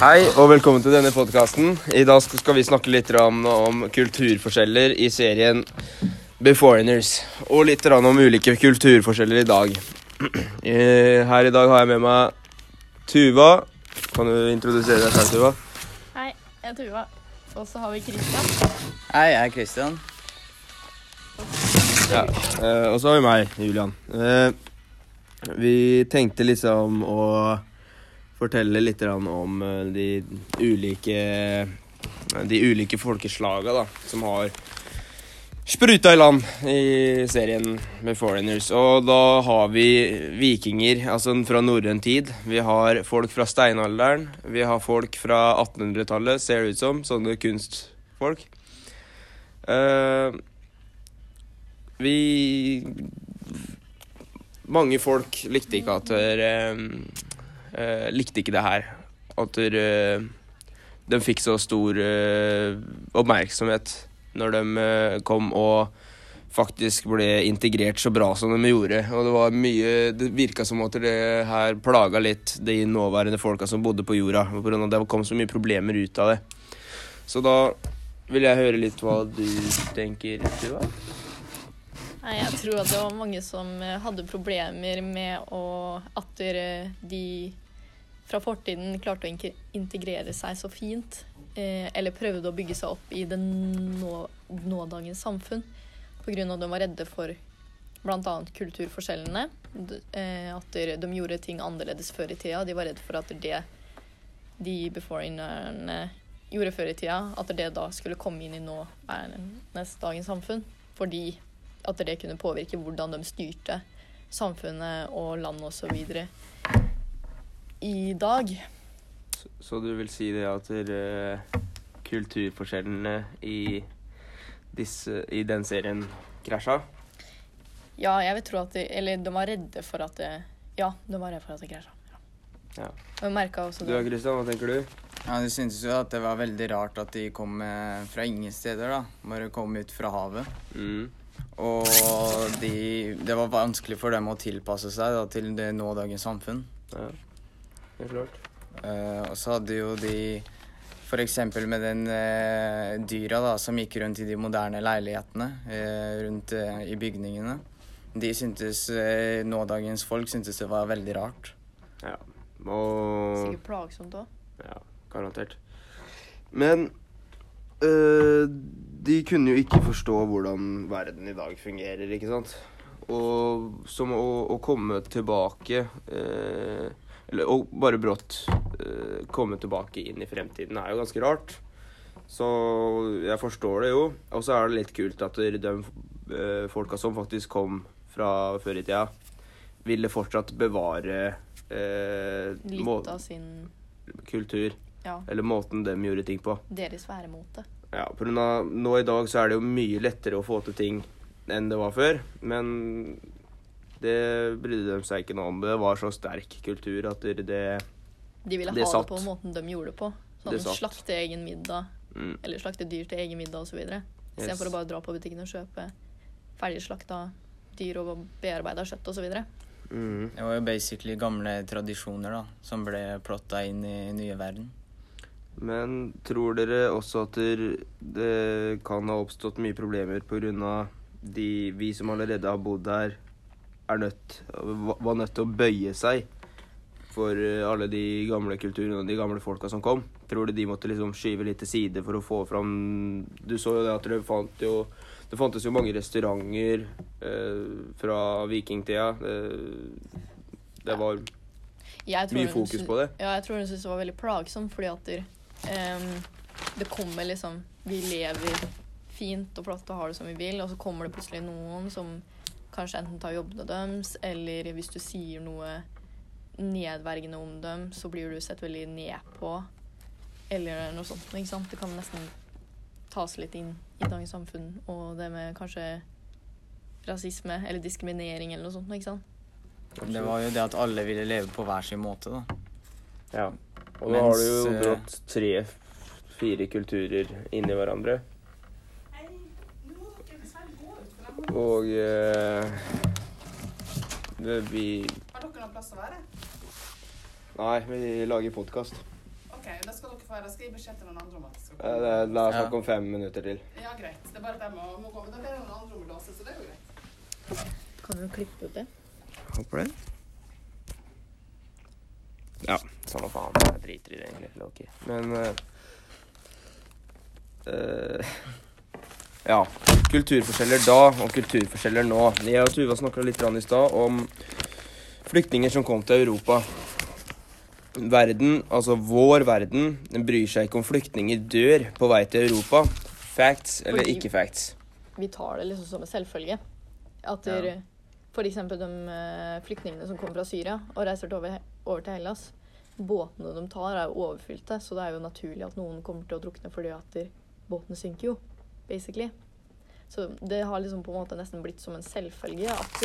Hei og velkommen til denne podkasten. I dag skal vi snakke litt om, om kulturforskjeller i serien Beforeigners. Og litt om ulike kulturforskjeller i dag. Eh, Her i dag har jeg med meg Tuva. Kan du introdusere deg selv, Tuva? Hei, jeg er Tuva. Og så har vi Christian. Hei, jeg er Christian. Ja. eh, Og så har vi meg, Julian. Eh, Vi tenkte liksom å fortelle litt om eh, de ulike De ulike folkeslaga da, som har spruta i land i serien med Foreigners. Og da har vi vikinger, altså fra norrøn tid. Vi har folk fra steinalderen. Vi har folk fra 1800-tallet, ser det ut som. Sånne kunstfolk. Uh, vi Mange folk likte ikke at dere eh, Likte ikke det her. At dere De fikk så stor eh, oppmerksomhet når de eh, kom og faktisk ble integrert så bra som de gjorde. Og det var mye Det virka som at det her plaga litt de nåværende folka som bodde på jorda. Pga. det kom så mye problemer ut av det. Så da vil jeg høre litt hva du tenker, Tuva. Nei, jeg tror at det var mange som eh, hadde problemer med å At de fra fortiden klarte å integrere seg så fint. Eh, eller prøvde å bygge seg opp i det nå, nådagens samfunn. Av at de var redde for bl.a. kulturforskjellene. Eh, at de gjorde ting annerledes før i tida. De var redd for at det de beforeignerne gjorde før i tida, at det da skulle komme inn i nåværende dagens samfunn. Fordi at det kunne påvirke hvordan de styrte samfunnet og landet osv. i dag. Så, så du vil si det at dere, kulturforskjellene i, disse, i den serien krasja? Ja, jeg vil tro at de, Eller de var redde for at det Ja, de var redde for at det krasja. Ja. Også Du da, det. Hva tenker du? Ja, Det syntes jo at det var veldig rart at de kom eh, fra ingen steder, da. Bare kom ut fra havet. Mm. Og de, det var vanskelig for dem å tilpasse seg da, til det nådagens samfunn. Ja, det er klart. Uh, og så hadde jo de f.eks. med den uh, dyra da, som gikk rundt i de moderne leilighetene uh, rundt i bygningene. De syntes, Nådagens folk syntes det var veldig rart. Ja. Og Sikkert plagsomt òg. Ja, garantert. Men øh, de kunne jo ikke forstå hvordan verden i dag fungerer, ikke sant? Og som å, å komme tilbake øh, Eller å bare brått øh, komme tilbake inn i fremtiden er jo ganske rart. Så jeg forstår det jo. Og så er det litt kult at de folka som faktisk kom fra før i tida, ville fortsatt bevare Litt av sin kultur. Ja, Eller måten de gjorde ting på. deres væremåte. Ja, på grunn av nå i dag så er det jo mye lettere å få til ting enn det var før. Men det brydde de seg ikke noe om. Det var så sterk kultur at det, satt De ville Det ha satt. det på måten de gjorde det på. Det Sånn satt. slakte egen middag, mm, eller slakte dyr til egen middag osv. Istedenfor yes. å bare dra på butikken og kjøpe ferdigslakta dyr og bearbeida kjøtt osv. mm. Det var jo basically gamle tradisjoner da, som ble plotta inn i nye verden. Men tror dere også at det kan ha oppstått mye problemer pga. de vi som allerede har bodd her, er nødt, var nødt til å bøye seg for eh, alle de gamle kulturene og de gamle folka som kom? Tror du de måtte liksom skyve litt til side for å få fram Du så jo det at det fant jo Det fantes jo mange restauranter eh, fra vikingtida. Det, det var mye fokus på det. Ja, jeg tror hun syntes det var veldig plagsomt, fordi at ehm, det kommer liksom Vi lever fint og flott og har det som vi vil, og så kommer det plutselig noen som kanskje enten tar jobbene deres, eller hvis du sier noe nedvergende om dem, så blir du sett veldig ned på, eller noe sånt. Ikke sant? Det kan nesten tas litt inn i dagens samfunn, og det med kanskje rasisme eller diskriminering eller noe sånt. ikke sant? Det var jo det at alle ville leve på hver sin måte, da. Ja. Og nå har du jo eh, brått tre-fire kulturer inni hverandre. Og eh, det, vi Har dere noen plass å være? Nei, vi lager podkast. Ok, da skal dere få være. Skal gi beskjed til noen andre om at det skal Eh, komme. det- La oss Ja. om fem minutter til. Ja, greit. Det er bare at jeg må, må gå. Men da ber jeg noen andre om å låse, så det er jo greit. Kan du klippe ut det? Håper det. Ja, samme faen. Jeg driter i det egentlig. Loki. Men uh, uh, Ja. Kulturforskjeller da og kulturforskjeller nå. Jeg og Tuva snakka litt i stad om flyktninger som kom til Europa. Verden, altså vår verden, den bryr seg ikke om flyktninger dør på vei til Europa. Facts eller Fordi- ikke facts. Vi tar det liksom som en selvfølge. At Ja. f.eks. de eh, flyktningene som kommer fra Syria og reiser over, over til Hellas. Båtene de tar, er jo overfylte, så det er jo naturlig at noen kommer til å drukne fordi at båtene synker jo, basically. Så det har liksom på en måte nesten blitt som en selvfølge at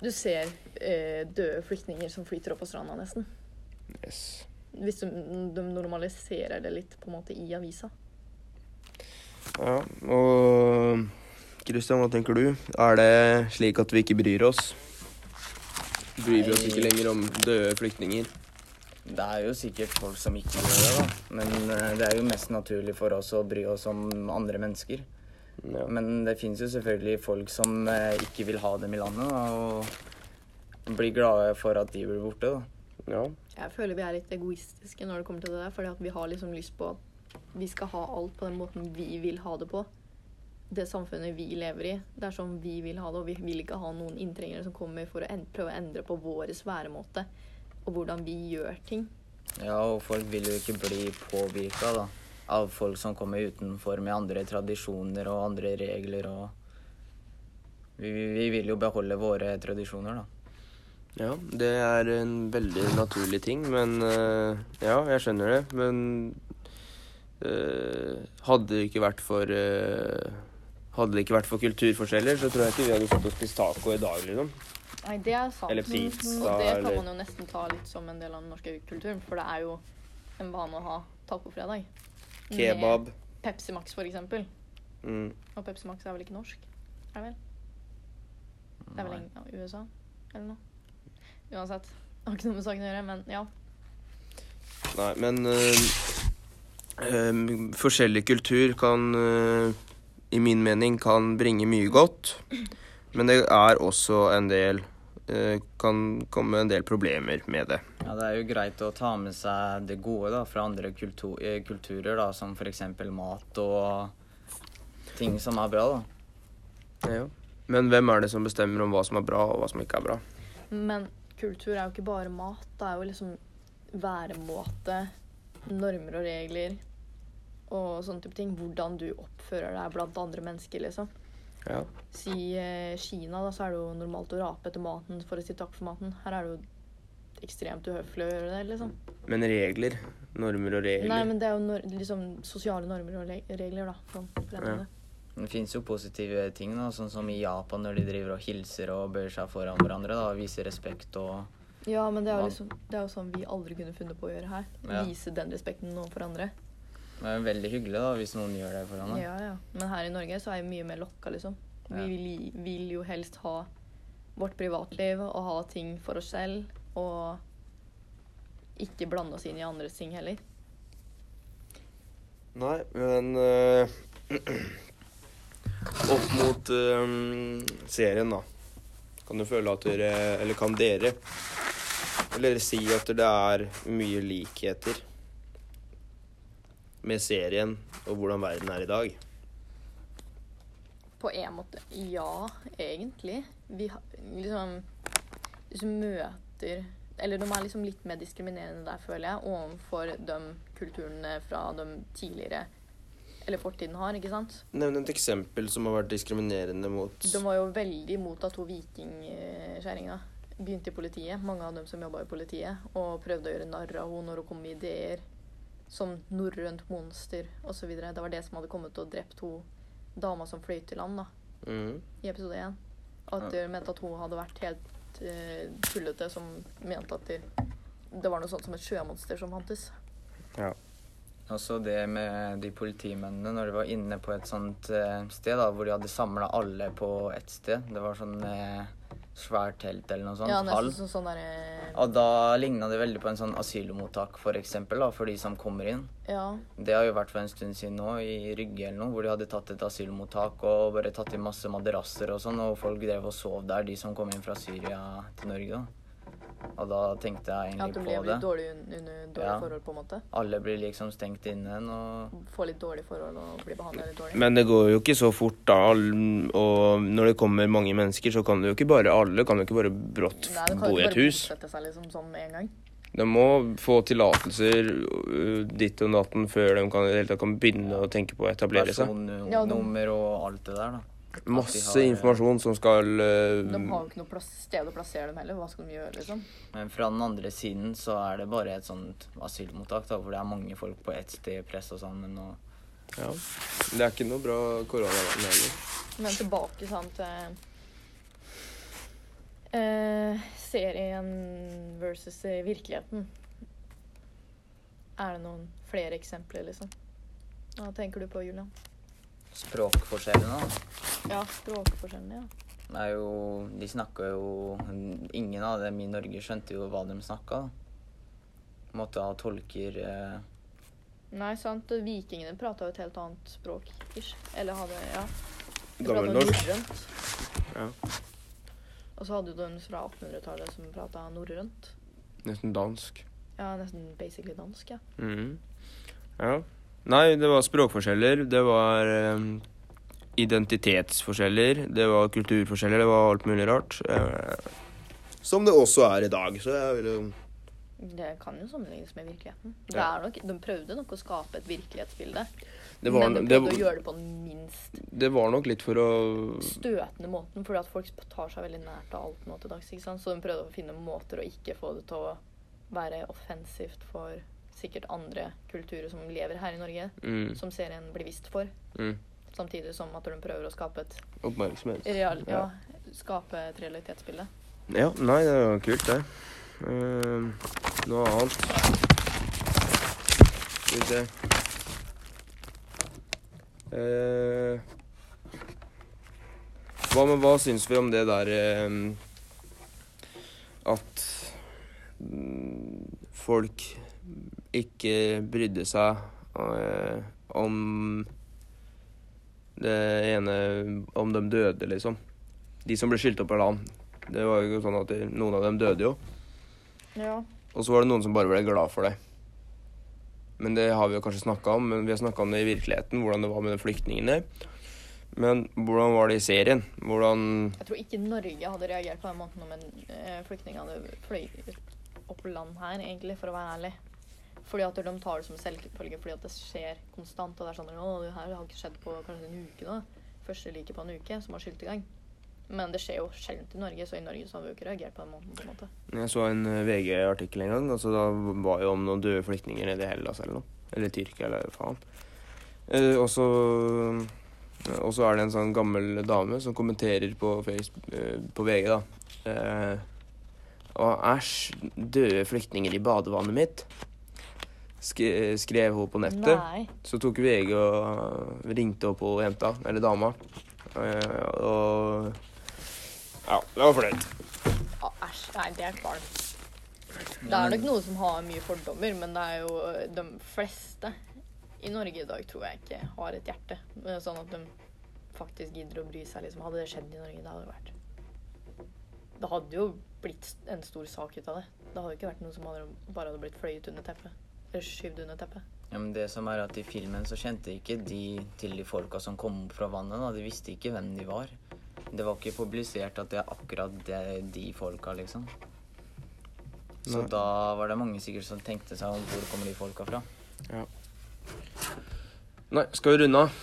du ser eh, døde flyktninger som flyter opp på stranda, nesten. Yes. Hvis de, de normaliserer det litt på en måte i avisa. Ja, og Kristian, hva tenker du? Er det slik at vi ikke bryr oss? Bryr vi oss ikke lenger om døde flyktninger? Det er jo sikkert folk som ikke gjør det, da. Men eh, det er jo mest naturlig for oss å bry oss om andre mennesker. Ja. Men det finnes jo selvfølgelig folk som eh, ikke vil ha dem i landet, da, og blir glade for at de blir borte, da. ja. Jeg føler vi er litt egoistiske når det kommer til det der, fordi at vi har liksom lyst på vi skal ha alt på den måten vi vil ha det på. Det samfunnet vi lever i. Det er sånn vi vil ha det, og vi vil ikke ha noen inntrengere som kommer for å prøve å endre på vår væremåte og hvordan vi gjør ting. Ja, og folk vil jo ikke bli påvirka da, av folk som kommer utenfor med andre tradisjoner og andre regler og vi, vi vil jo beholde våre tradisjoner, da. ja, det er en veldig naturlig ting, men uh, Ja, jeg skjønner det, men uh, Hadde det ikke vært for uh, Hadde det ikke vært for kulturforskjeller, så tror jeg ikke vi hadde fått oss spist taco i dag, liksom. Nei, det er sant. Eller pizza, og det kan man jo nesten ta litt som en del av den norske kulturen, for det er jo en vane å ha tacofredag. Kebab. Med Pepsi Max, for eksempel. Mm. Og Pepsi Max er vel ikke norsk? Er det vel? Det er vel en, ja, USA eller noe. Uansett. Det har ikke noe med saken å gjøre, men ja. Nei, men øh, øh, forskjellig kultur kan øh, i min mening kan bringe mye godt. Men det er også en del eh, Kan komme en del problemer med det. Ja, det er jo greit å ta med seg det gode da, fra andre kultu eh, kulturer, da, som f.eks. mat og ting som er bra. da. Ja. Men hvem er det som bestemmer om hva som er bra, og hva som ikke er bra? Men kultur er jo ikke bare mat. Det er jo liksom væremåte, normer og regler og sånne type ting. Hvordan du oppfører deg blant andre mennesker, liksom. Ja. Si eh, Kina, da, så er det jo normalt å rape etter maten for å si takk for maten. Her er det jo ekstremt uhøflig å gjøre det, liksom. Men regler. Normer og regler. Nei, men det er jo nor liksom sosiale normer og regler, da. Sånn, Ja. det. finnes fins jo positive ting, da, sånn som i Japan når de driver og hilser og bøyer seg foran hverandre. da, Viser respekt og Ja, men det er, jo liksom, det er jo sånn vi aldri kunne funnet på å gjøre her. Ja. Vise den respekten overfor andre. Det er veldig hyggelig da, hvis noen gjør det foran deg. Ja, ja. Men her i Norge så er jeg mye mer lokka, liksom. Vi vil, vil jo helst ha vårt privatliv og ha ting for oss selv. Og ikke blande oss inn i andres ting heller. Nei, men øh, Opp mot øh, serien, da. Kan du føle at dere Eller kan dere Eller si at det er mye likheter med serien og hvordan verden er i dag? På en måte ja, egentlig. Vi har liksom Hvis du møter Eller de er liksom litt mer diskriminerende der, føler jeg, overfor de kulturene fra de tidligere Eller fortiden har, ikke sant? Nevn et eksempel som har vært diskriminerende mot De var jo veldig imot at to vikingkjerringer begynte i politiet. Mange av dem som jobba i politiet. Og prøvde å gjøre narr av henne når hun kom med ideer som norrønt monster osv. Det var det som hadde kommet og drept to damer som fløy til land da, mm. i episode én. At de mente at hun hadde vært helt uh, tullete, som mente at det, det var noe sånt som et sjømonster som fantes. Ja. Også det med de politimennene når de var inne på et sånt uh, sted da, hvor de hadde samla alle på ett sted. Det var sånn eh, svært telt eller noe sånt. Ja, nesten som sånn derre Og da ligna det veldig på en sånn asylmottak, for eksempel, da, for de som kommer inn. Ja. Det har jo vært for en stund siden nå, i Rygge eller noe, hvor de hadde tatt et asylmottak og bare tatt inn masse madrasser og sånn, og folk drev og sov der, de som kom inn fra Syria til Norge, da. Og da tenkte jeg egentlig at det. de du blir det. litt dårlig under dårlige Ja. forhold, på en måte. Alle blir liksom stengt inne og Får litt dårlige forhold og blir behandla litt dårlig. Men det går jo ikke så fort, da. Og når det kommer mange mennesker, så kan det jo ikke bare alle kan jo ikke bare brått Nei, du bo i et bare hus. seg liksom sånn med en gang. De må få tillatelser øh, ditt og natten før de kan, kan begynne å tenke på å etablere seg. Personnummer og alt det der, da. Masse har- informasjon som skal uh, De har jo ikke noe plass, sted å plassere dem heller. Hva skal de gjøre, liksom? Men fra den andre siden så er det bare et sånt asylmottak, da, hvor det er mange folk på ett sted pressa sammen og Ja. Det er ikke noe bra koronaverden heller. Men tilbake sånn til uh, serien versus eh, virkeligheten. Er det noen flere eksempler, liksom? Hva tenker du på, Julian? Språkforskjellene, da. Ja, språkforskjellene, ja. Det er jo De snakka jo Ingen av dem i Norge skjønte jo hva de snakka. Måtte ha tolker eh, Nei, sant. Vikingene prata jo et helt annet språk. Ish. Eller hadde Ja. De Gammelnorsk. norrønt. Ja. Og så hadde du den fra 1800-tallet som prata norrønt. Nesten dansk. Ja, nesten basically dansk, ja. Mhm. Ja. Nei, det var språkforskjeller. Det var øh, identitetsforskjeller. Det var kulturforskjeller. Det var alt mulig rart. Eh, som det også er i dag. Så jeg vil jo Det kan jo sammenlignes med virkeligheten. Det Ja. er nok, de prøvde nok å skape et virkelighetsbilde, det var, men de det, prøvde å gjøre det på den minst det var nok litt for å støtende måten, fordi at folk tar seg veldig nært av alt nå til dags. ikke sant? Så de prøvde å finne måter å ikke få det til å være offensivt for sikkert andre kulturer som lever her i Norge, mm, som serien blir vist for. mm, Samtidig som at hun prøver å skape et, Oppmerksomhet. real, Ja. skape et realitetsbilde. Ja, nei, det er jo kult, det. Uh, noe annet Skal vi se Eh, hva, men, hva syns vi om det der uh, At mm, folk ikke brydde seg eh, om det ene Om de døde, liksom. De som ble skylt opp av land. Det var jo sånn at noen av dem døde jo. Ja. Og så var det noen som bare ble glad for det. Men det har vi jo kanskje snakka om, men vi har snakka om det i virkeligheten, hvordan det var med de flyktningene. Men hvordan var det i serien? Hvordan Jeg tror ikke Norge hadde reagert på den måten om en eh, flyktning hadde fløyet opp land her, egentlig, for å være ærlig. Fordi at de tar det som selvfølge fordi at det skjer konstant. Og det er sånn Å, det her har ikke skjedd på kanskje en uke nå. Første like på en uke som har skylt i gang. Men det skjer jo sjelden i Norge, så i Norge så har vi jo ikke reagert på den måten. på en måte. Jeg så en eh, VG-artikkel en gang. Altså Da var jo om noen døde flyktninger nede i Hellas eller noe. Eller Tyrkia, eller faen. Eh, så og så er det en sånn gammel dame som kommenterer på, Facebook, eh, på VG, da. Eh, og æsj, døde flyktninger i badevannet mitt. Sk skrev hun på nettet. Nei. Så tok VG og ringte opp på jenta, eller dama. Eh, og ja, det var. Ah, Æsj. Nei, det er kvalmt. Det er nok noen som har mye fordommer, men det er jo eh, de fleste i Norge i dag tror jeg ikke har et hjerte. Sånn at de faktisk gidder å bry seg. Liksom. Hadde det skjedd i Norge, det hadde vært Det hadde jo blitt en stor sak ut av det. Det hadde jo ikke vært noe som hadde, bare hadde blitt fløyet under teppet. Skyvd under teppet. Ja, men det som er at I filmen så kjente ikke de til de folka som kom opp fra vannet. da. De visste ikke hvem de var. Det var ikke publisert at det er akkurat det, de folka, liksom. Så Nei. da var det mange sikkert som tenkte seg om hvor kommer de folka fra. Nei, skal vi runde av?